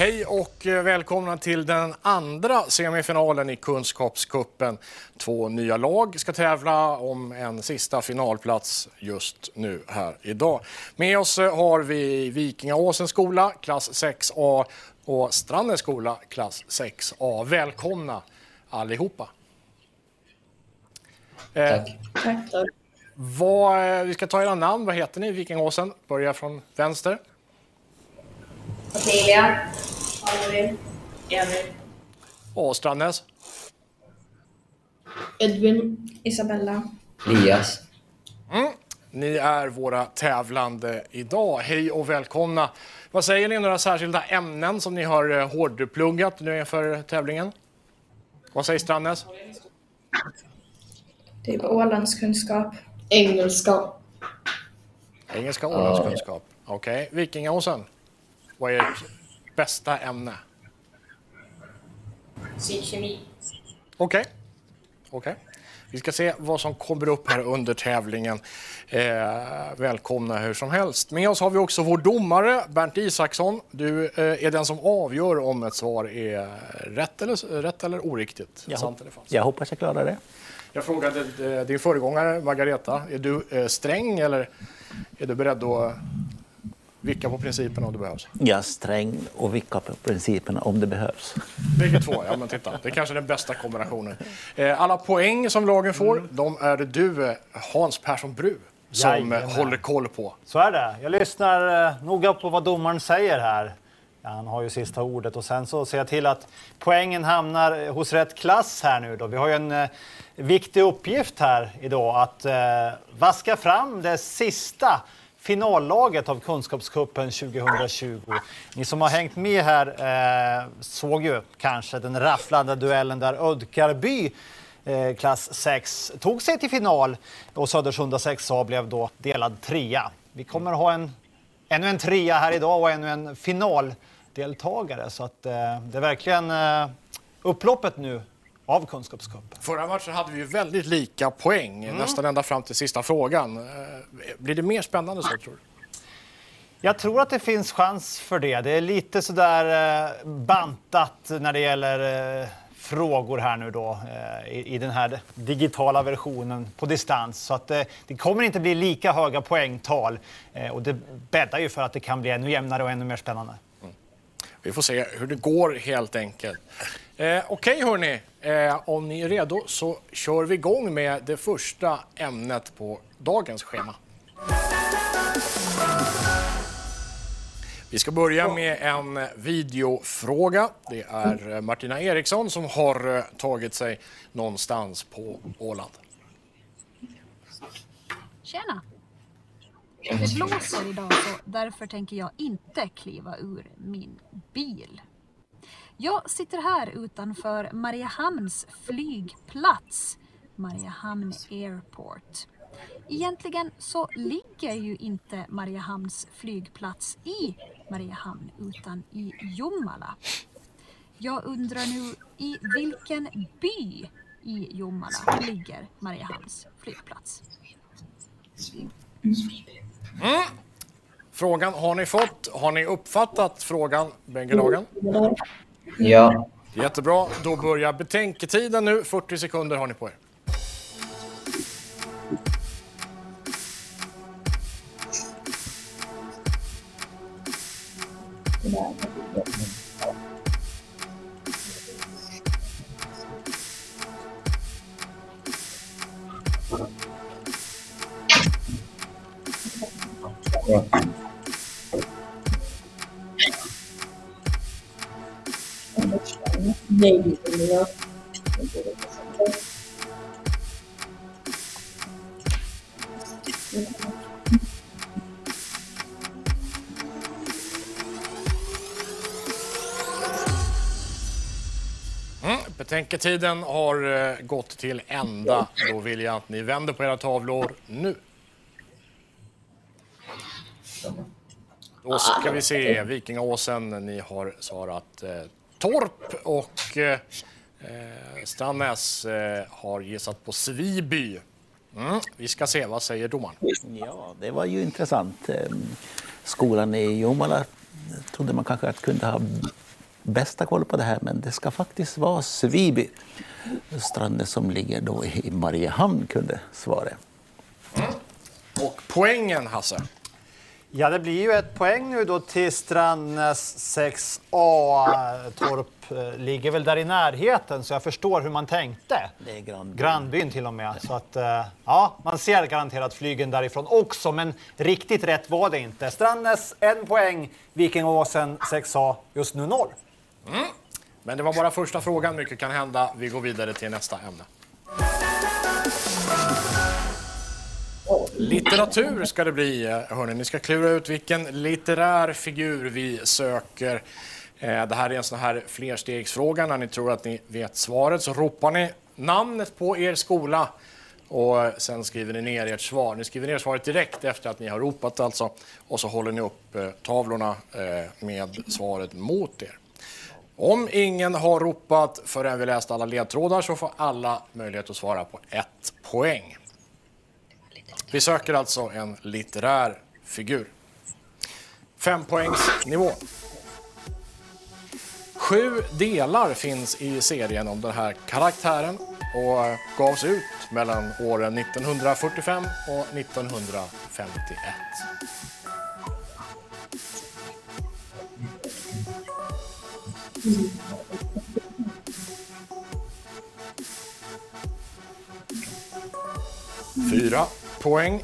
Hej och eh, välkomna till den andra semifinalen i Kunskapskuppen. Två nya lag ska tävla om en sista finalplats just nu här idag. Med oss eh, har vi Vikingaåsens skola, klass 6A och Strandens skola, klass 6A. Välkomna allihopa. Tack. Tack. Vad, vi ska ta era namn. Vad heter ni, Vikingaåsen? Börja från vänster. Ottilia. Alvin. Emil. Och Strandnäs. Edvin. Isabella. Elias. Ni är våra tävlande idag. Hej och välkomna. Vad säger ni några särskilda ämnen som ni har eh, hårdpluggat nu inför tävlingen? Vad säger Strandnäs? Typ Ålandskunskap. Engelska. Engelska och ålderskunskap. Okej. Vikingaåsen. Vad är ert bästa ämne? Psykkemi. Okej. Okej. Vi ska se vad som kommer upp här under tävlingen. Eh, välkomna hur som helst. Med oss har vi också vår domare Bernt Isaksson. Du eh, är den som avgör om ett svar är rätt eller, rätt eller oriktigt. Jag, sant eller falskt. jag hoppas jag klarar det. Jag frågade eh, din föregångare Margareta, är du eh, sträng eller är du beredd att vicka på principerna om det behövs? Är sträng och vickar på principerna om det behövs. Bägge två, ja men titta. Det är kanske den bästa kombinationen. Eh, Alla poäng som lagen får, de är det du, eh, Hans Persson Bru, som eh, Jajamän. håller koll på. Så är det. Jag lyssnar noga på vad domaren säger här. Ja, han har ju sista ordet och sen så ser jag till att poängen hamnar hos rätt klass här nu då. Vi har ju en eh, viktig uppgift här idag att eh, vaska fram det sista finallaget av Kunskapscupen 2020. Ni som har hängt med här eh, såg ju kanske den rafflande duellen där Ödkarby eh, klass 6 tog sig till final och Södersunda 6A blev då delad trea. Vi kommer ha en, ännu en trea här idag och ännu en finaldeltagare så att eh, det är verkligen eh, upploppet nu av Kunskapscupen. Förra matchen hade vi ju väldigt lika poäng, nästan ända fram till sista frågan. Eh, Blir det mer spännande så tror du? Jag tror att det finns chans för det. Det är lite sådär eh, bantat när det gäller eh, frågor här nu då i, den här digitala versionen på distans. Så att eh, det kommer inte bli lika höga poängtal och det bäddar ju för att det kan bli ännu jämnare och ännu mer spännande. Vi får se hur det går helt enkelt. Eh, Okej hörni, eh, om ni är redo så kör vi igång med det första ämnet på dagens schema. Vi ska börja med en videofråga. Det är eh, Martina Eriksson som har eh, tagit sig någonstans på Åland. Tjena! Det blåser idag så därför tänker jag inte kliva ur min bil. Jag sitter här utanför Mariehamns flygplats, Mariehamn Airport. Egentligen så ligger ju inte Mariehamns flygplats i Mariehamn utan i Jomala. Jag undrar nu i vilken by i Jomala ligger Mariehamns flygplats? Mm. Frågan har ni fått. Har ni uppfattat frågan, bägge lagen? Ja. Jättebra. Då börjar betänketiden nu. 40 sekunder har ni på er. Nej, jag. Betänketiden har eh, gått till ända. Då vill jag att ni vänder på era tavlor nu. Då ska vi se. Vikingaåsen, ni har svarat eh, Torp och eh, Strandnäs eh, har gissat på Sviby. Mm. Vi ska se, vad säger domaren? Ja, det var ju intressant. Ehm, Skolan i Jomala trodde man kanske att kunde ha bästa koll på det här, men det ska faktiskt vara Sviby. Strandnäs som ligger då i Mariehamn kunde svara. Och poängen, Hasse? Ja, det blir ju ett poäng nu då till Strandnäs 6A. Torp eh, ligger väl där i närheten, så jag förstår hur man tänkte. Det är Grannbyn. Grannbyn till och med. Så att, eh, ja, man ser garanterat flygen därifrån också, men riktigt rätt var det inte. Strandnäs en poäng, Vikingåsen 6A just nu noll. Men det var bara första frågan. Mycket kan hända. Vi går vidare till nästa ämne. Litteratur ska det bli. Eh, Hörrni, ni ska klura ut vilken litterär figur vi söker. Eh, det här är en sån här flerstegsfråga. När ni tror att ni vet svaret så ropar ni namnet på er skola och sen skriver ni ner ert svar. Ni skriver ner svaret direkt efter att ni har ropat alltså och så håller ni upp eh, tavlorna med svaret mot er. Om ingen har ropat förrän vi läst alla ledtrådar så får alla möjlighet att svara på ett poäng. Vi söker alltså en litterär figur. Fempoängsnivå. Sju delar finns i serien om den här karaktären och gavs ut mellan åren 1945 och 1951. Fyra poäng.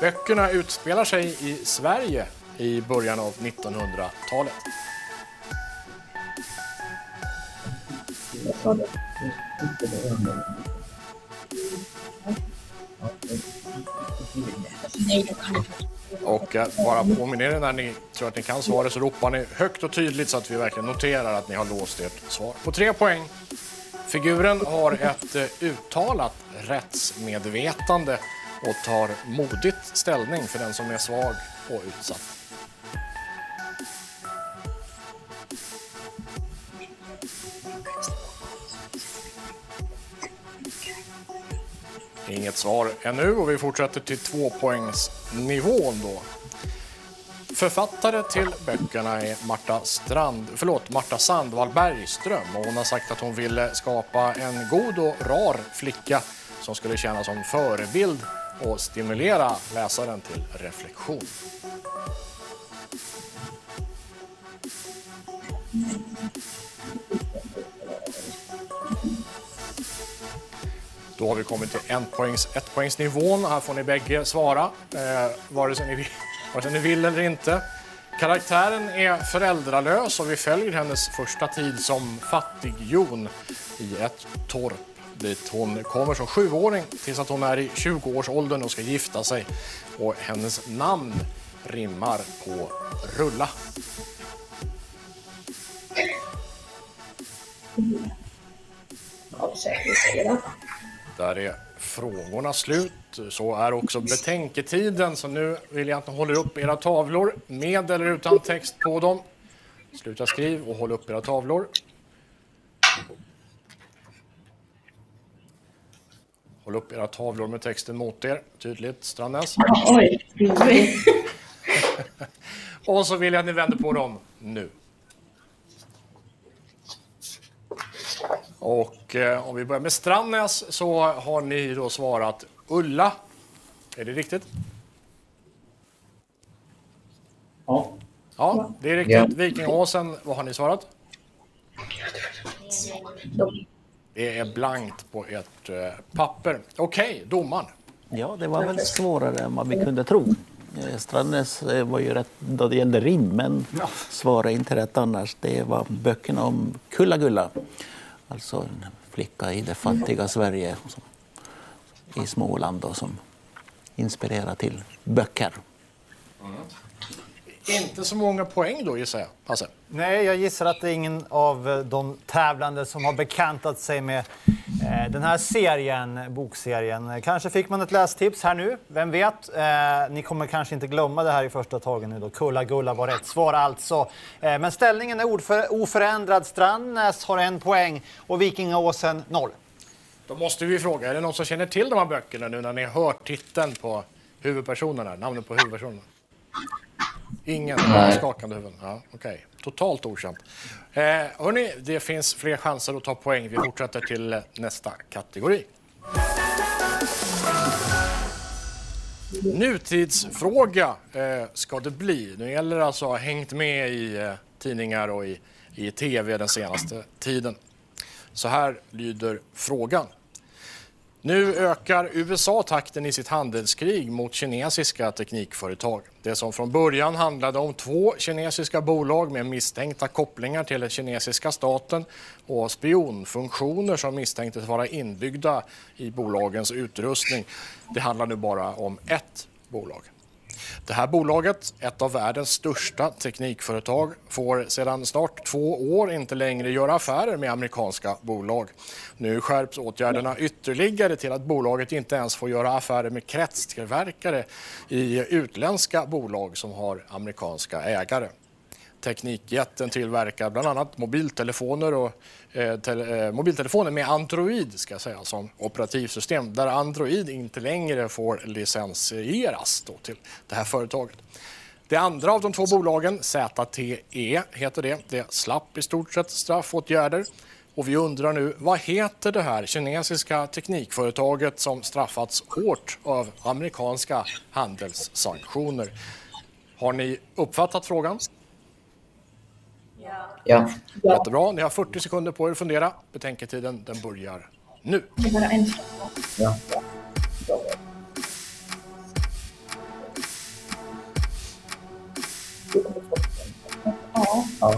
Böckerna utspelar sig i Sverige i början av 1900-talet. Och bara påminner er när ni tror att ni kan svaret så ropar ni högt och tydligt så att vi verkligen noterar att ni har låst ert svar. På tre poäng. Figuren har ett eh, uttalat rättsmedvetande och tar modigt ställning för den som är svag och utsatt. Inget svar ännu och vi fortsätter till tvåpoängsnivån då. Författare till böckerna är Marta, Strand, förlåt, Marta Sandvall Bergström och hon har sagt att hon ville skapa en god och rar flicka som skulle tjäna som förebild och stimulera läsaren till reflektion. Då har vi kommit till en poängs, ett. Här får ni bägge svara, eh, vare, sig ni vill, vare sig ni vill eller inte. Karaktären är föräldralös och vi följer hennes första tid som fattig-Jon i ett torp dit hon kommer som sjuåring tills att hon är i 20-årsåldern och ska gifta sig. Och hennes namn rimmar på rulla. Där är frågorna slut. Så är också betänketiden. Så nu vill jag att ni håller upp era tavlor med eller utan text på dem. Sluta skriv och håll upp era tavlor. Håll upp era tavlor med texten mot er. Tydligt, Strandnäs. Oj. Och så vill jag att ni vänder på dem nu. Och eh, om vi börjar med Strandnäs så har ni då svarat Ulla. Är det riktigt? Ja. Ja, det är riktigt. Ja. Vikingåsen, vad har ni svarat? De- Det är blankt på ert eh, papper. Okej, domaren. Ja, det var väl svårare än vad vi kunde tro. Eh, Strandnäs eh, var ju rätt då det gällde rim, men svarade inte rätt annars. Det var böckerna om Kulla-Gulla, alltså en flicka i det fattiga Sverige som, i Småland då, som inspirerar till böcker. Inte så många poäng då gissar jag. Hasse. Nej, jag gissar att det är ingen av eh, de tävlande som har bekantat sig med eh, den här serien, bokserien. Kanske fick man ett lästips här nu, vem vet? Eh, ni kommer kanske inte glömma det här i första tagen nu då. Kulla-Gulla var rätt svar alltså. Eh, men ställningen är oförändrad. Strandnäs har en poäng och Vikingåsen noll. Då måste vi fråga, är det någon som känner till de här böckerna nu när ni har hört titeln på huvudpersonerna, namnet på huvudpersonerna? Ingen? Nej. Skakande huvuden? Ja, Okej, totalt okänt. Eh, hörni, det finns fler chanser att ta poäng. Vi fortsätter till eh, nästa kategori. Nutidsfråga eh, ska det bli. Nu gäller det alltså att ha hängt med i eh, tidningar och i, i tv den senaste tiden. Så här lyder frågan. Nu ökar USA takten i sitt handelskrig mot kinesiska teknikföretag. Det som från början handlade om två kinesiska bolag med misstänkta kopplingar till den kinesiska staten och spionfunktioner som misstänktes vara inbyggda i bolagens utrustning. Det handlar nu bara om ett bolag. Det här bolaget, ett av världens största teknikföretag, får sedan snart två år inte längre göra affärer med amerikanska bolag. Nu skärps åtgärderna ytterligare till att bolaget inte ens får göra affärer med kretstillverkare i utländska bolag som har amerikanska ägare. Teknikjätten tillverkar bland annat mobiltelefoner och eh, tele, eh, mobiltelefoner med Android ska jag säga, som operativsystem där Android inte längre får licensieras då till det här företaget. Det andra av de två bolagen, ZTE heter det, det slapp i stort sett straffåtgärder. Och vi undrar nu, vad heter det här kinesiska teknikföretaget som straffats hårt av amerikanska handelssanktioner? Har ni uppfattat frågan? Ja. Jättebra. Ni har 40 sekunder på er att fundera. Betänketiden den börjar nu. Bara en fråga. Ja. Ja,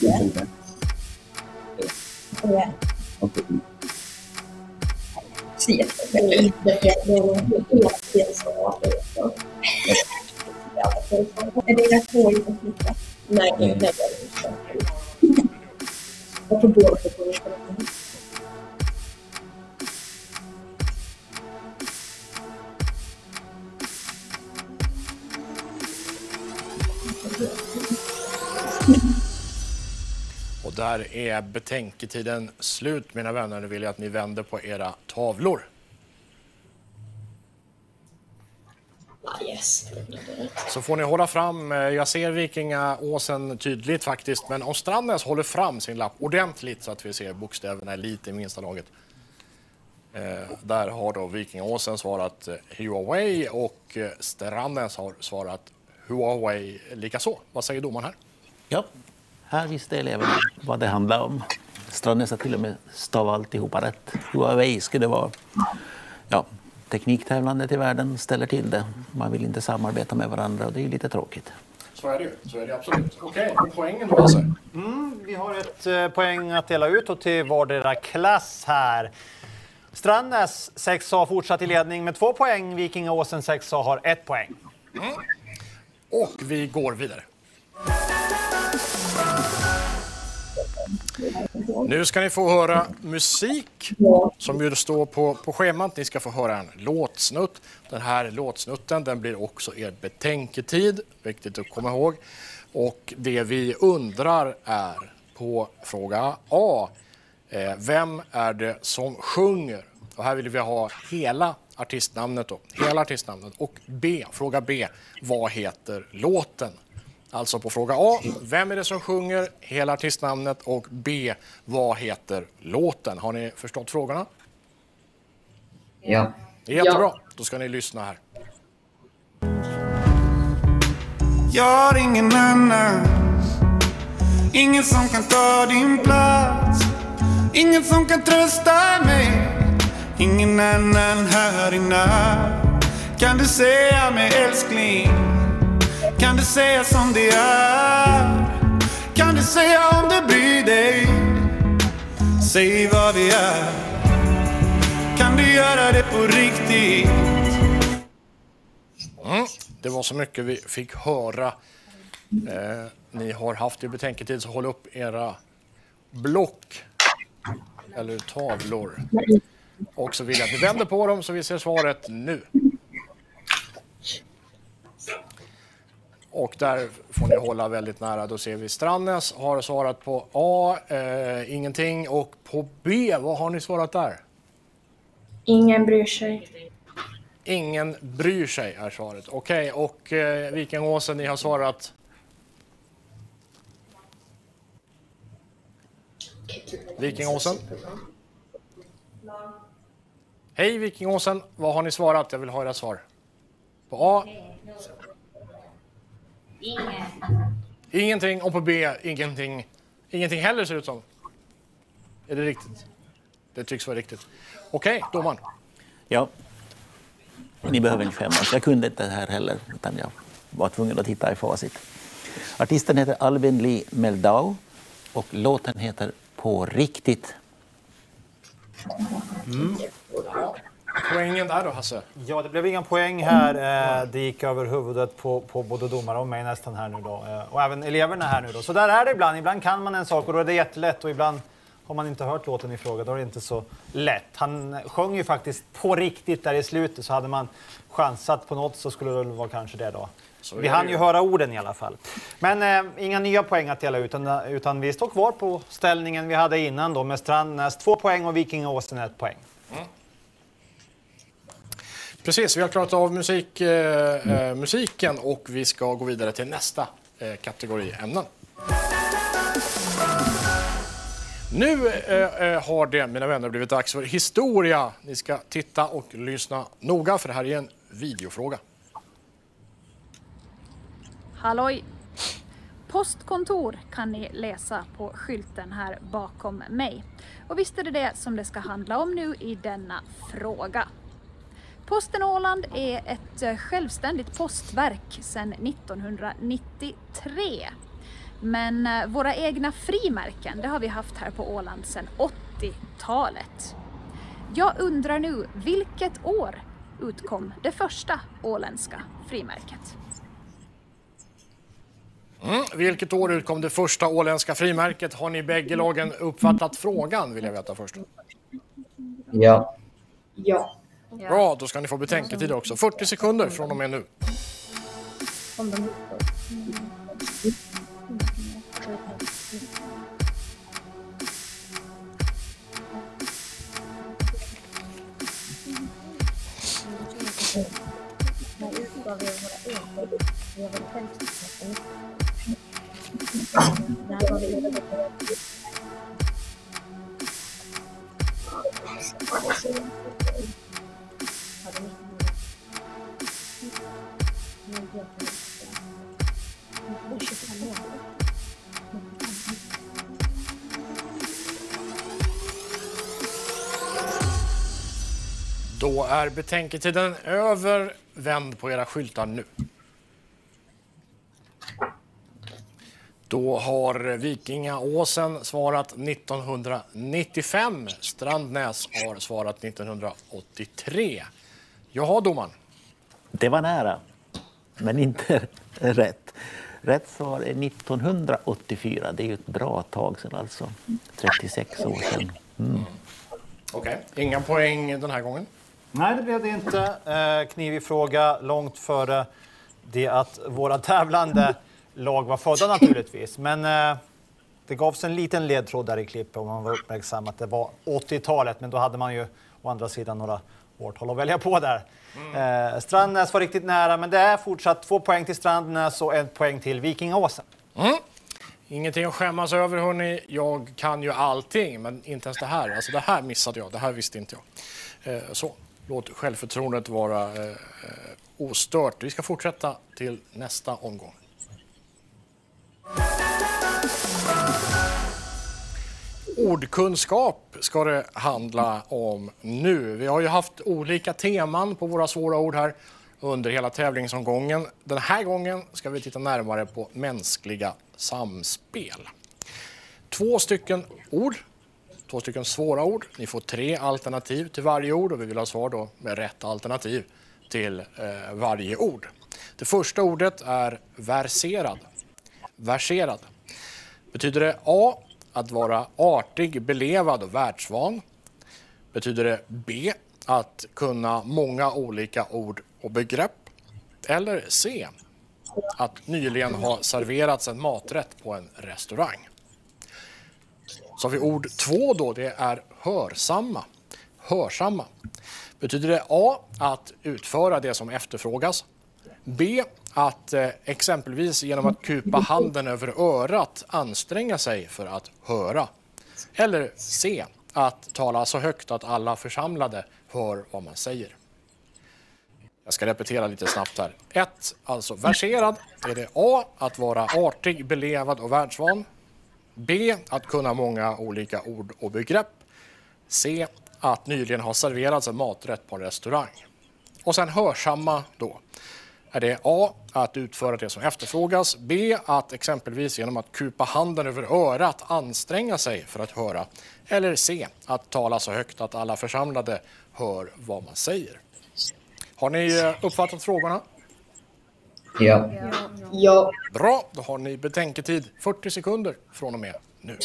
Ja. och det. Det det det? Nej, det är det inte. Jag tror båda får poäng på den. Och där är betänketiden slut mina vänner. Nu vill jag att ni vänder på era tavlor. Ah, yes. Så får ni hålla fram, eh, jag ser Vikingaåsen tydligt faktiskt, men om Strandnäs håller fram sin lapp ordentligt så att vi ser bokstäverna lite i minsta laget. Eh, där har då Vikingaåsen svarat eh, Huawei och eh, Strandnäs har svarat Huawei likaså. Vad säger domaren här? Ja, här visste eleverna vad det handlar om. Strandnäs har till och med stavat alltihopa rätt. Huawei skulle det vara. Ja, tekniktävlandet i världen ställer till det. Man vill inte samarbeta med varandra och det är lite tråkigt. Så är det ju. Så är det absolut. Okej, och poängen då alltså? Vi har ett eh, poäng att dela ut och till vardera klass här. Strandnäs 6A fortsatt i ledning med två poäng. Vikingaåsen 6A har ett poäng. Och vi går vidare. Nu ska ni få höra musik som ju står på, på schemat. Ni ska få höra en låtsnutt. Den här låtsnutten den blir också er betänketid, viktigt att komma ihåg. Och det vi undrar är på fråga A, eh, vem är det som sjunger? Och här vill vi ha hela artistnamnet då, hela artistnamnet. Och B, fråga B, vad heter låten? Alltså på fråga A, vem är det som sjunger hela artistnamnet? Och B, vad heter låten? Har ni förstått frågorna? Ja. Jättebra, då ska ni lyssna här. Jag har ingen annan Ingen som kan ta din plats Ingen som kan trösta mig Ingen annan här i natt Kan du säga mig älskling säga som det är Kan du säga om du bryr dig Säg vad vi är Kan du göra det på riktigt Mm, det var så mycket vi fick höra. Eh, ni har haft i betänketid, så håll upp era block eller tavlor. Och så vill jag att ni vänder på dem så vi ser svaret nu. Och där får ni hålla väldigt nära. Då ser vi Strandnäs har svarat på A, eh, ingenting. Och på B, vad har ni svarat där? Ingen bryr sig. Ingen bryr sig är svaret. Okej, och eh, Vikingåsen, ni har svarat? Vikingåsen? Hej Vikingåsen, vad har ni svarat? Jag vill ha era svar. På A? Ingenting och på B ingenting. Ingenting heller ser det ut som. Är det riktigt? Det tycks vara riktigt. Okej, domaren. Ja. Ni behöver inte skämmas. Jag kunde inte det här heller, utan jag var tvungen att titta i facit. Artisten heter Alvin Lee Meldau och låten heter På riktigt. Poängen där då Hasse? Ja, det blev inga poäng här. Eh, Det gick över huvudet på, på både domare och mig nästan här nu då. Eh, Och även eleverna här nu då. Så där är det ibland. Ibland kan man en sak och då är det jättelätt och ibland har man inte hört låten i fråga, då är det inte så lätt. Han sjöng ju faktiskt på riktigt där i slutet, så hade man chansat på något så skulle det väl vara kanske det då. Så Vi hann ju. höra orden i alla fall. Men eh, inga nya poäng att dela ut, utan, utan vi står kvar på ställningen vi hade innan då med Strandnäs två poäng och Vikingåsen ett poäng. Precis, vi har klarat av musik, eh, eh, musiken och vi ska gå vidare till nästa eh, kategori ämnen. Nu eh, eh, har det, mina vänner, blivit dags för historia. Ni ska titta och lyssna noga, för det här är en videofråga. Halloj! Postkontor kan ni läsa på skylten här bakom mig. Och visst är det det som det ska handla om nu i denna fråga. Posten Åland är ett eh, självständigt postverk sedan 1993. Men eh, våra egna frimärken, det har vi haft här på Åland sedan 80-talet. Jag undrar nu, vilket år utkom det första åländska frimärket? Mm. Vilket år utkom det första åländska frimärket? Har ni bägge lagen uppfattat frågan, vill jag veta först. Ja. Ja. Bra, då ska ni få betänketid också. 40 sekunder från och med nu. Då är betänketiden över. Vänd på era skyltar nu. Då har Vikingaåsen svarat 1995. Strandnäs har svarat 1983. Jaha, domaren. Det var nära, men inte rätt. Rätt svar är 1984. Det är ju ett bra tag sedan alltså. 36 år sedan. Okej. Inga poäng den här gången. Nej, det blev det inte. Eh, knivig fråga långt före det att våra tävlande lag var födda naturligtvis. Men eh, det gavs en liten ledtråd där i klippet om man var uppmärksam att det var 80-talet. Men då hade man ju å andra sidan några årtal att välja på där. Eh, Strandnäs var riktigt nära, men det är fortsatt två poäng till Strandnäs och ett poäng till Vikingaåsen. Ingenting att skämmas över, hörni. Jag kan ju allting, men inte ens det här. Alltså, det här missade jag. Det här visste inte jag. Eh, så, låt självförtroendet vara eh, eh, ostört. Vi ska fortsätta till nästa omgång. Ordkunskap ska det handla om nu. Vi har ju haft olika teman på våra svåra ord här under hela tävlingsomgången. Den här gången ska vi titta närmare på mänskliga samspel. Två stycken ord, två stycken svåra ord. Ni får tre alternativ till varje ord och vi vill ha svar då med rätt alternativ till eh, varje ord. Det första ordet är verserad. Verserad. Betyder det A. Att vara artig, belevad och världsvan? Betyder det B. Att kunna många olika ord och begrepp? Eller C. Att nyligen ha serverats en maträtt på en restaurang? Så har vi ord två då, det är hörsamma. Hörsamma Betyder det A. Att utföra det som efterfrågas. B. Att eh, exempelvis genom att kupa handen över örat anstränga sig för att höra. Eller C. Att tala så högt att alla församlade hör vad man säger. Jag ska repetera lite snabbt här. 1. Alltså verserad. Är det A. Att vara artig, belevad och världsvan. B. Att kunna många olika ord och begrepp. C. Att nyligen ha serverats en maträtt på en restaurang. Och sen hörsamma då. Är det A. Att utföra det som efterfrågas. B. Att exempelvis genom att kupa handen över örat anstränga sig för att höra. Eller C. Att tala så högt att alla församlade hör vad man säger. Har ni eh, uppfattat frågorna? Ja. Ja. Bra, då har ni betänketid 40 sekunder från och med nu.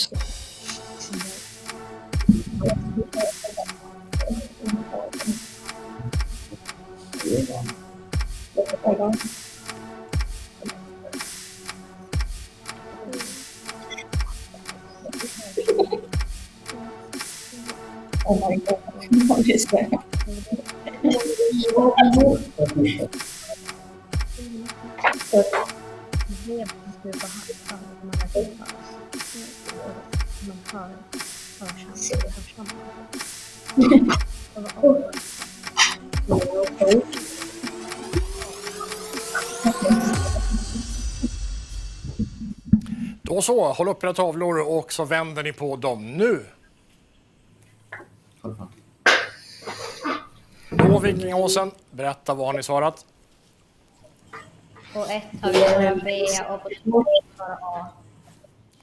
Oh my god. Vad är det? Brev som kupa handen över örat. Man hör, hörsamma, hörsamma. Då så, håll upp era tavlor och så vänder ni på dem nu. Då Vikingåsen, berätta vad har ni svarat? På ett har vi svarat B och på två svarar A.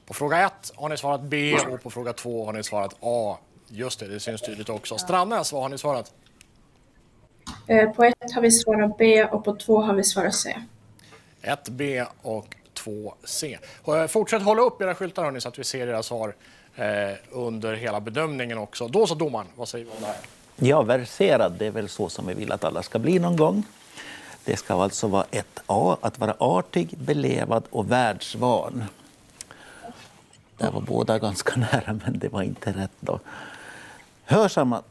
På fråga 1 har ni svarat B och på fråga 2 har ni svarat A. Just det, det syns tydligt också. Strannäs, vad har ni svarat? Eh, På ett har vi svarat B och på två har vi svarat C. 1B och 2C. Fortsätt hålla upp era skyltar hörni, så att vi ser era svar eh, under hela bedömningen också. Då så domaren, vad säger vi om det här? Ja, verserad, det är väl så som vi vill att alla ska bli någon gång. Det ska alltså vara ett A, att vara artig, belevad och världsvan. Där var båda ganska nära, men det var inte rätt då. Hörsamma,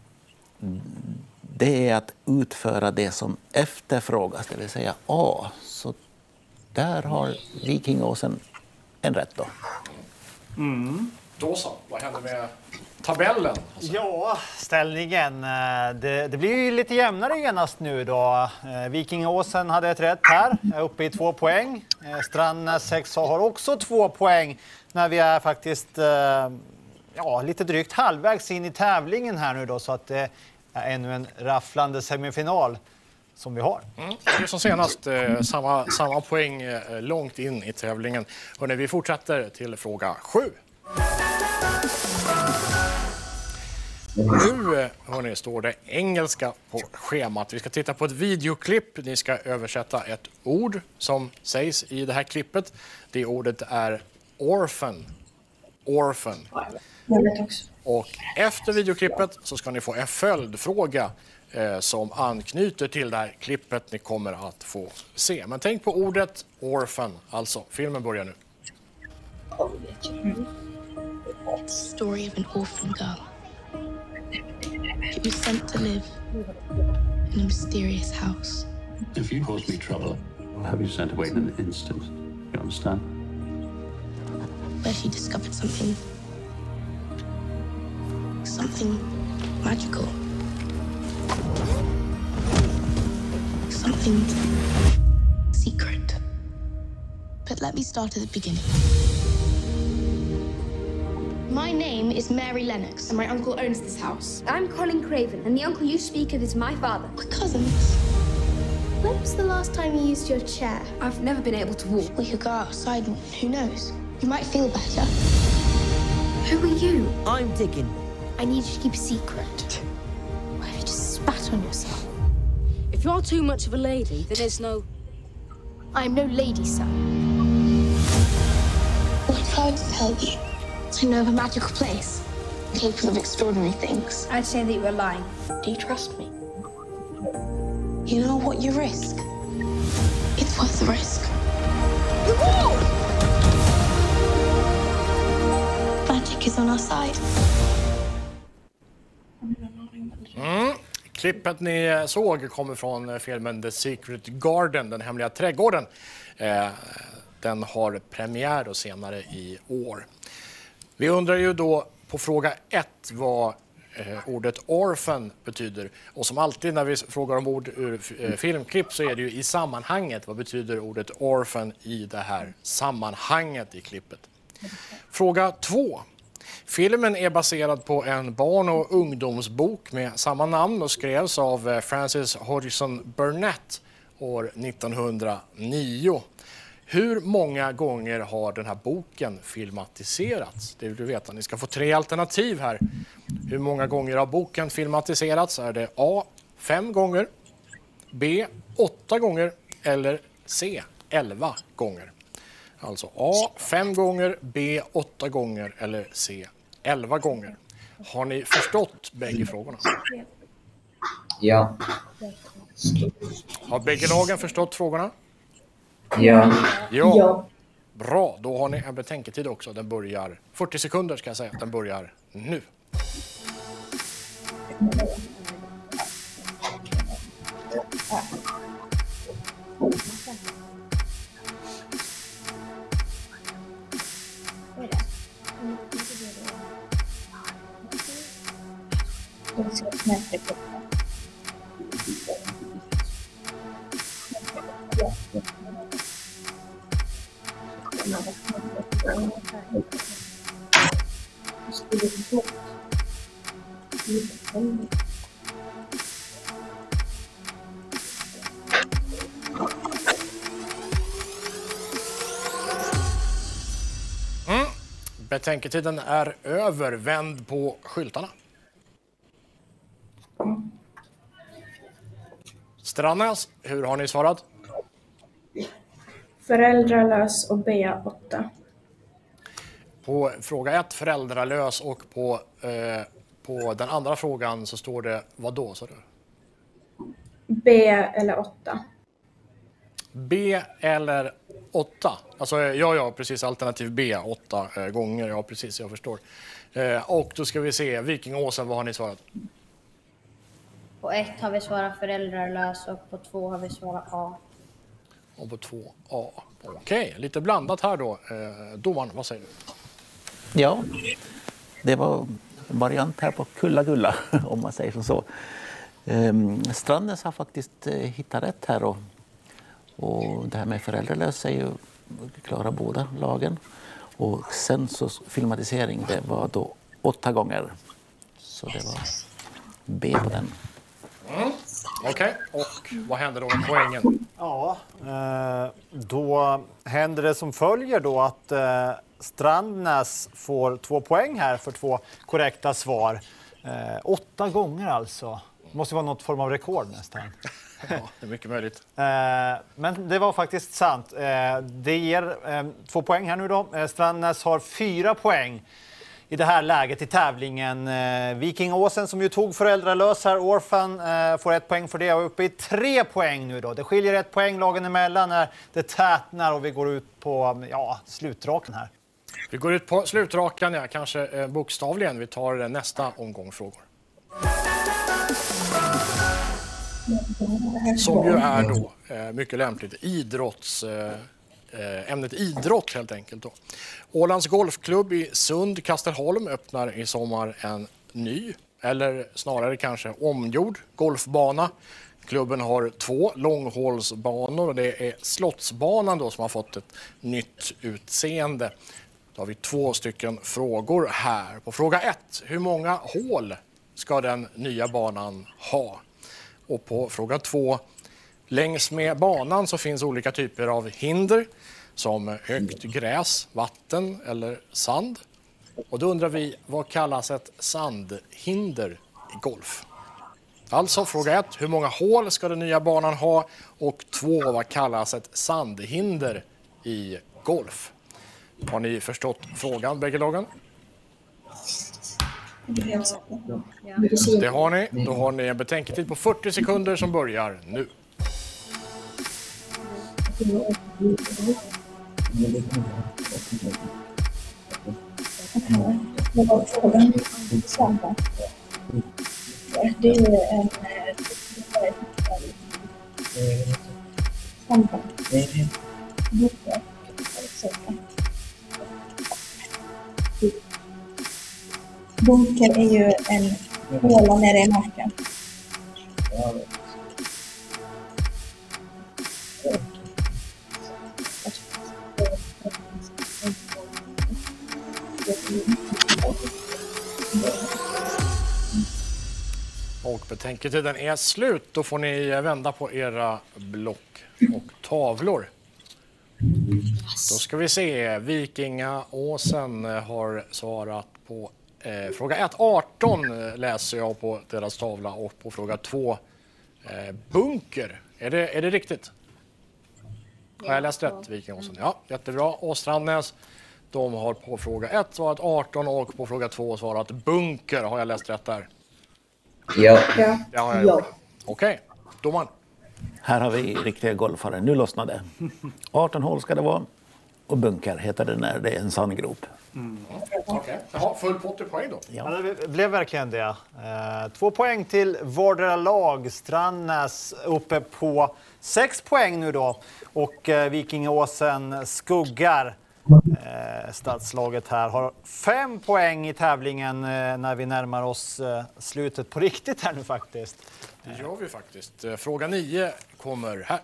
det är att utföra det som efterfrågas, det vill säga A. Där har Vikingåsen en rätt då. Då så, vad händer med tabellen? Ja, ställningen. eh, Det, det blir ju lite jämnare genast nu då. Eh, Vikingåsen hade ett rätt här, är uppe i två poäng. Eh, Strandnäs 6 har också två poäng när vi är faktiskt ja, lite drygt halvvägs in i tävlingen här nu då så att det är ännu en rafflande semifinal som vi har. Mm. Det är som senast, eh, samma, samma poäng eh, långt in i tävlingen. Hörrni, vi fortsätter till fråga 7. Nu eh, hörni, står det engelska på schemat. Vi ska titta på ett videoklipp. Ni ska översätta ett ord som sägs i det här klippet. Det ordet är orphan. Orphan. Och efter videoklippet så ska ni få en följdfråga som anknyter till det här klippet ni kommer att få se. Men tänk på ordet orphan, alltså. Filmen börjar nu. story of an orphan girl. She was sent to live in a mysterious house. If you cause me trouble, I'll have you sent away in an instant. You understand? where she discovered something. something magical. Something secret. But let me start at the beginning. My name is Mary Lennox, and my uncle owns this house. I'm Colin Craven, and the uncle you speak of is my father. We're cousins. When was the last time you used your chair? I've never been able to walk. We could go outside and who knows? You might feel better. Who are you? I'm digging. I need you to keep a secret. Why have you just spat on yourself? If you're too much of a lady, then there's no. I'm no lady, sir. What if I were to tell you? I know of a magical place, capable of extraordinary things. I'd say that you were lying. Do you trust me? You know what you risk? It's worth the risk. The wall! Magic is on our side. Hmm? Klippet ni såg kommer från eh, filmen The Secret Garden, Den hemliga trädgården. Eh, den har premiär då senare i år. Vi undrar ju då på fråga ett vad eh, ordet orphan betyder. Och som alltid när vi frågar om ord ur filmklipp så är det ju i sammanhanget. Vad betyder ordet orphan i det här sammanhanget i klippet? Fråga två. Filmen är baserad på en barn och ungdomsbok med samma namn och skrevs av eh, Francis Hodgson Burnett år 1909. Hur många gånger har den här boken filmatiserats? Det vill du veta. Ni ska få tre alternativ här. Hur många gånger har boken filmatiserats? Är det A. Fem gånger, B. Åtta gånger eller C. Elva gånger? Alltså A. Fem gånger, B. Åtta gånger eller C. Elva gånger. Har ni förstått bägge frågorna? Ja. Har bägge lagen förstått frågorna? Ja. Ja. Ja. Bra, då har ni en betänketid också. Den börjar 40 sekunder ska jag säga. Den börjar nu. Mm. Betänketiden är över. Vänd på skyltarna. Strannäs, hur har ni svarat? Föräldralös och B8. På fråga ett, föräldralös, och på, eh, på den andra frågan så står det vad då? sa du? B eller 8. B eller 8? Alltså, ja, ja, precis. Alternativ B, 8 eh, gånger. Ja, precis, jag förstår. Eh, och då ska vi se, Vikingåsen, vad har ni svarat? På ett har vi svarat föräldralös och på två har vi svarat A. Och på 2A. Okej, lite blandat här då. Eh, domaren, vad säger du? Ja, det var en variant här på Kulla-Gulla, om man säger som så. Ehm, Strandnäs har faktiskt eh, hittat rätt här. Och, och det här med föräldralös är ju klara båda lagen. Och sen så filmatisering, det var då åtta gånger. Så det var B på den. Okej, och vad händer då med poängen? Ja, eh, då händer det som följer då att eh, Strandnäs får två poäng här för två korrekta svar. Eh, åtta gånger alltså. Det måste vara något form av rekord nästan. Ja, det är mycket möjligt. Men det var faktiskt sant. Det ger två poäng här nu då. Strandnäs har fyra poäng i det här läget i tävlingen. Eh, Viking Åsen som ju tog föräldralös här, Orphan, eh, får ett poäng för det och är uppe i tre poäng nu då. Det skiljer ett poäng lagen emellan när det tätnar och vi går ut på ja, slutraken här. Vi går ut på slutrakan, ja, kanske eh, bokstavligen. Vi tar nästa omgång frågor. Som ju är då mycket lämpligt idrotts... Eh, ämnet idrott helt enkelt. Då. Ålands Golfklubb i Sund, Kastelholm öppnar i sommar en ny, eller snarare kanske omgjord, golfbana. Klubben har två långhålsbanor och det är Slottsbanan då som har fått ett nytt utseende. Då har vi två stycken frågor här. På fråga ett, hur många hål ska den nya banan ha? Och på fråga två, längs med banan så finns olika typer av hinder som högt gräs, vatten eller sand. Och då undrar vi, vad kallas ett sandhinder i golf? Alltså fråga ett, hur många hål ska den nya banan ha? Och två, vad kallas ett sandhinder i golf? Har ni förstått frågan, bägge lagen? Det har ni. Då har ni en betänketid på 40 sekunder som börjar nu. Vad frågan? Det är ju en eh, Bunker. Bunker är ju en håla nere i marken. Och betänketiden är slut. Då får ni vända på era block och tavlor. Då ska vi se. Vikingaåsen har svarat på eh, fråga 1. 18 läser jag på deras tavla och på fråga 2 eh, bunker. Är det, är det riktigt? Har jag läst rätt? Vikingaåsen. Ja, jättebra. Och Strandnäs, de har på fråga 1 svarat 18 och på fråga 2 svarat bunker. Har jag läst rätt där? Ja. Ja. Det har jag gjort. Okej, domaren. Här har vi riktiga golfare. Nu lossnar det. 18 hål ska det vara. Och bunker heter det när det är en sandgrop. Okej. Jaha, full pott i poäng då. Ja, det blev verkligen det. Eh, två poäng till vardera lag. Strandnäs uppe på sex poäng nu då. Och eh, Vikingaåsen skuggar eh, stadslaget här. Har fem poäng i tävlingen eh, när vi närmar oss eh, slutet på riktigt här nu faktiskt. Det gör vi faktiskt. Fråga 9 kommer här.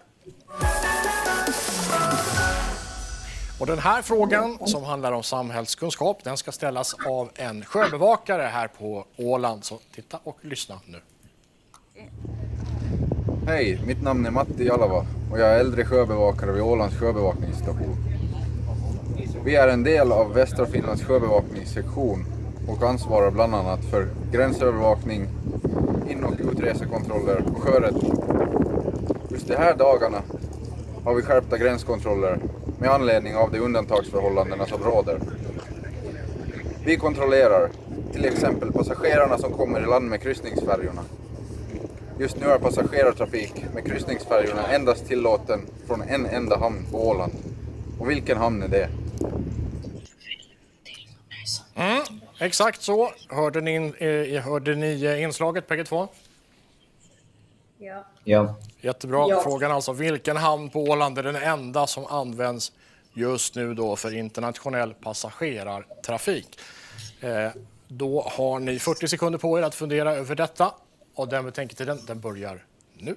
Och den här frågan som handlar om samhällskunskap den ska ställas av en sjöbevakare här på Åland. Så titta och lyssna nu. Hej, mitt namn är Matti Jalava och jag är äldre sjöbevakare vid Ålands sjöbevakningsstation. Vi är en del av Västra Finlands sjöbevakningssektion och ansvarar bland annat för gränsövervakning, in och utresekontroller och sjöräddning. Just de här dagarna har vi skärpta gränskontroller med anledning av de undantagsförhållandena som råder. Vi kontrollerar till exempel passagerarna som kommer i land med kryssningsfärjorna. Just nu är passagerartrafik med kryssningsfärjorna endast tillåten från en enda hamn på Åland. Och vilken hamn är det? Mm, exakt så. Hörde ni, eh, hörde ni eh, inslaget bägge två? Ja. Ja. Jättebra. Ja. Frågan alltså vilken hamn på Åland är den enda som används just nu då för internationell passagerartrafik? Eh, då har ni 40 sekunder på er att fundera över detta och den betänketiden den börjar nu.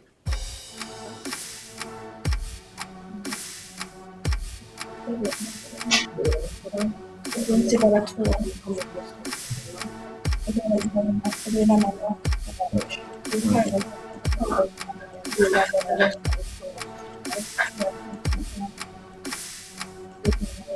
Det är inte bara två. Det blir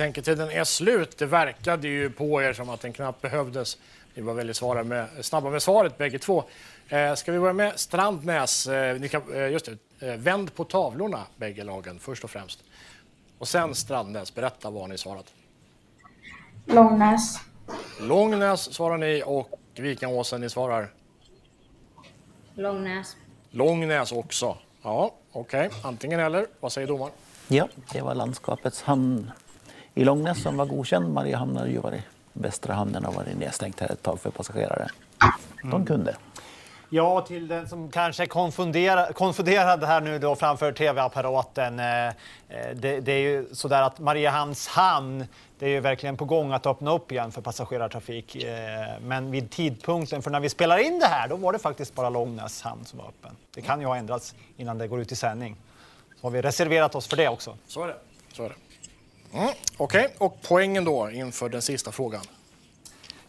betänketiden är slut. Det verkade ju på er som att den knappt behövdes. Ni var väldigt svara med, snabba med svaret bägge två. Eh, ska vi börja med Strandnäs? Eh, ni kan, eh, just det, eh, vänd på tavlorna bägge lagen först och främst. Och sen Strandnäs, berätta vad ni svarat. Långnäs. Långnäs svarar ni och Vikingåsen ni svarar Långnäs. Långnäs också. Ja, okej. Antingen eller. Vad säger domaren? Ja, det var landskapets hamn i Långnäs som var godkänd. Mariehamn har ju varit västra hamnen har varit nedstängt här ett tag för passagerare. De kunde. Ja, till den som kanske är konfunderad, konfunderad här nu då framför tv-apparaten. Eh, eh, det, det är ju sådär att Mariehamns hamn, det är ju verkligen på gång att öppna upp igen för passagerartrafik. Eh, Men vid tidpunkten för när vi spelar in det här, då var det faktiskt bara Långnäs hamn som var öppen. Det kan ju ha ändrats innan det går ut i sändning. Så har vi reserverat oss för det också. Så är det. Så är det. Mm, Okej, och poängen då inför den sista frågan?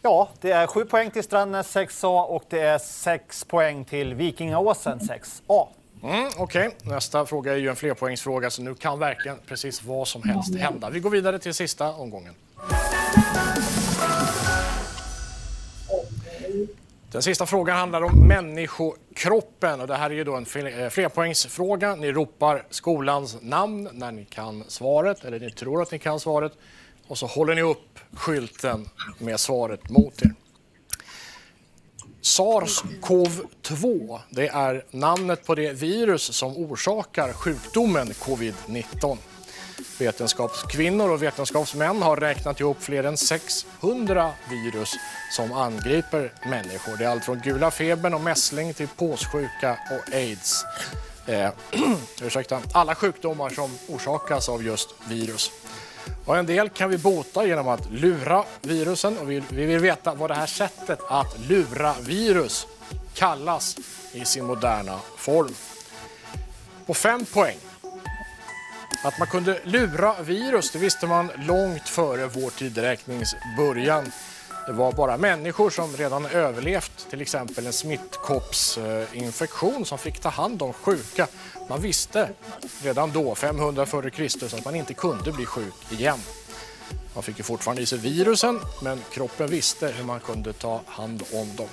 Ja, det är sju poäng till Strandnäs 6A och det är sex poäng till Vikingaåsen 6A. Mm, Okej, nästa fråga är ju en flerpoängsfråga så nu kan verkligen precis vad som helst hända. Vi går vidare till sista omgången. Den sista frågan handlar om människokroppen och det här är ju då en eh, flerpoängsfråga. Ni ropar skolans namn när ni kan svaret eller ni tror att ni kan svaret och så håller ni upp skylten med svaret mot er. SARS-CoV-2, det är namnet på det virus som orsakar sjukdomen covid-19. Vetenskapskvinnor och vetenskapsmän har räknat ihop fler än 600 virus som angriper människor. Det är allt från gula febern och mässling till påssjuka och aids. Eh, ursäkta, alla sjukdomar som orsakas av just virus. Och en del kan vi bota genom att lura virusen och vi, vi vill veta vad det här sättet att lura virus kallas i sin moderna form. På fem poäng. Att man kunde lura virus det visste man långt före vår tideräknings början. Det var bara människor som redan överlevt till exempel en smittkoppsinfektion som fick ta hand om sjuka. Man visste redan då, 500 f.Kr. att man inte kunde bli sjuk igen. Man fick ju fortfarande i sig virusen, men kroppen visste hur man kunde ta hand om dem.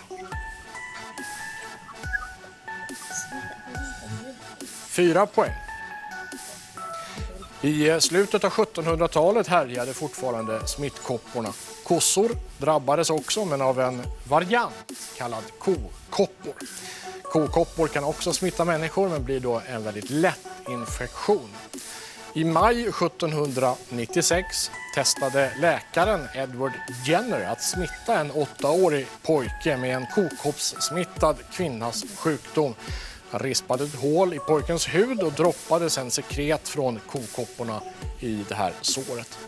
Fyra poäng. I eh, slutet av 1700-talet härjade fortfarande smittkopporna. Kossor drabbades också, men av en variant kallad kokoppor. Kokoppor kan också smitta människor, men blir då en väldigt lätt infektion. I maj 1796 testade läkaren Edward Jenner att smitta en åttaårig pojke med en kokoppssmittad kvinnas sjukdom. Han rispade ett hål i pojkens hud och droppade sen sekret från kokopporna i det här såret.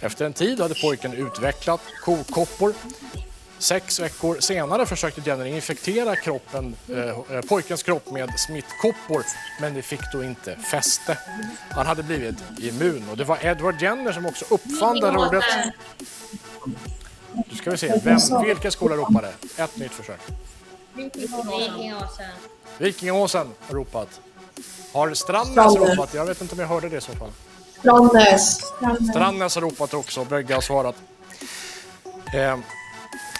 Efter en tid hade pojken utvecklat kokoppor. Sex veckor senare försökte Jenner infektera kroppen, eh, eh pojkens kropp med smittkoppor men det fick då inte fäste. Han hade blivit immun och det var Edward Jenner som också uppfann ordet. Nu ska vi se, vem, vilken skola ropade? Ett nytt försök. Vikingåsen. Vikingåsen har ropat. Har Strandnäs Strandnäs. ropat? Jag vet inte om jag hörde det i så fall. Strandnäs. Strandnäs har ropat också, Brögge har svarat. Eh,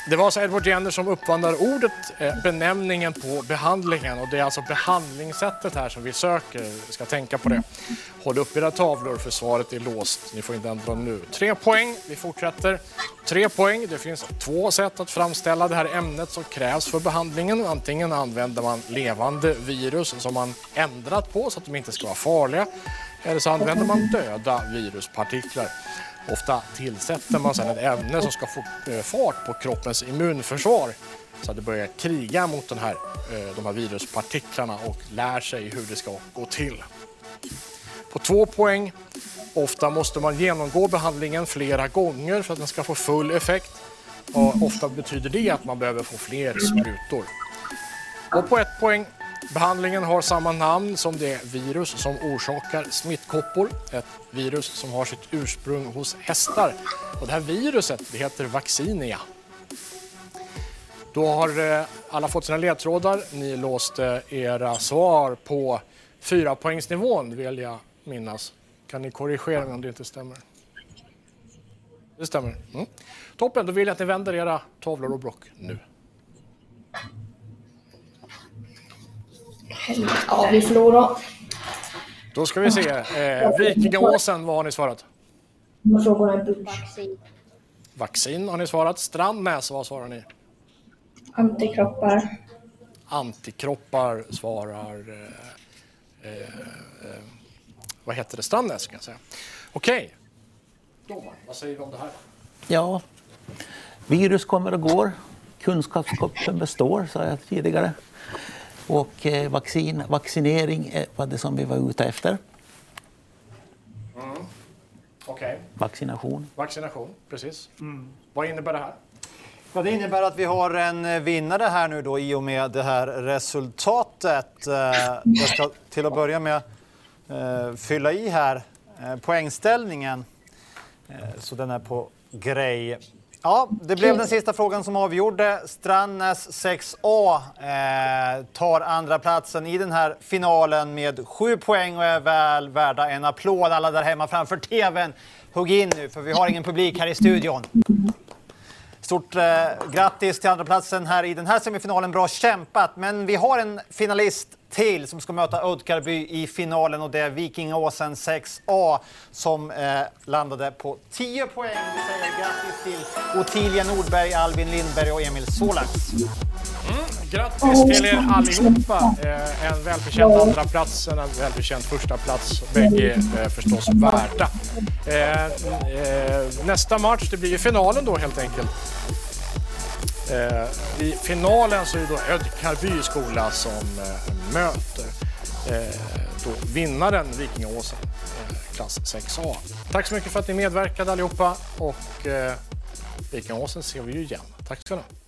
det var alltså Edward Jenner som uppfann ordet, eh, benämningen på behandlingen. Och det är alltså behandlingssättet här som vi söker. Vi ska tänka på det. Håll upp era tavlor för svaret är låst. Ni får inte ändra nu. Tre poäng. Vi fortsätter. Tre poäng. Det finns två sätt att framställa det här ämnet som krävs för behandlingen. Antingen använder man levande virus som man ändrat på så att de inte ska vara farliga. Eller så använder man döda viruspartiklar. Ofta tillsätter man sedan ett ämne som ska få eh, fart på kroppens immunförsvar så att det börjar kriga mot den här, eh, de här viruspartiklarna och lär sig hur det ska gå till. På två poäng. Ofta måste man genomgå behandlingen flera gånger för att den ska få full effekt. Och ofta betyder det att man behöver få fler sprutor. Och på ett poäng. Behandlingen har samma namn som det virus som orsakar smittkoppor. Ett virus som har sitt ursprung hos hästar. Och det här viruset det heter vaccinia. Då har eh, alla fått sina ledtrådar. Ni låste era svar på fyra poängsnivån vill jag minnas. Kan ni korrigera mig om det inte stämmer? Det stämmer. Mm. Toppen, då vill jag att ni vänder era tavlor och block nu. Ja, vi förlorar. Då ska vi se. Eh, Vikingaåsen, vad har ni svarat? De här frågorna är bullshit. Vaccin. Vaccin har ni svarat. Strandnäs, vad svarar ni? Antikroppar. Antikroppar svarar... Eh, eh, eh, vad heter det? Strandnäs kan jag säga. Okej. Domaren, vad säger vi om det här? Ja, virus kommer och går. Kunskapskoppen består, sa jag tidigare. Och eh, vaccin, vaccinering var det som vi var ute efter. Okej. Vaccination. Vaccination, precis. Vad innebär det här? Ja, det innebär att vi har en eh, vinnare här nu då i och med det här resultatet. Eh, Jag ska till att börja med fylla i här poängställningen. Så den är på grej. Ja, det blev den sista frågan som avgjorde. Strandnäs 6A eh, tar andra platsen i den här finalen med sju poäng och är väl värda en applåd. Alla där hemma framför TVn, hugg in nu för vi har ingen publik här i studion. Stort eh, grattis till andra platsen här i den här semifinalen. Bra kämpat. Men vi har en finalist till som ska möta Ödkarby i finalen och det är Vikingåsen 6A som eh, landade på 10 poäng. Vi säger grattis till Ottilia Nordberg, Albin Lindberg och Emil Solax. Grattis till er allihopa! Eh, En välförtjänt andra plats, en välförtjänt första plats. Bägge eh, förstås värda. Eh, eh, Nästa match, det blir ju finalen då helt enkelt. Eh, I finalen så är det då Ödkarby skola som eh, möter eh, då vinnaren Vikingåsen, eh, klass 6A. Tack så mycket för att ni medverkade allihopa och eh, Vikingåsen ser vi ju igen. Tack ska ni ha.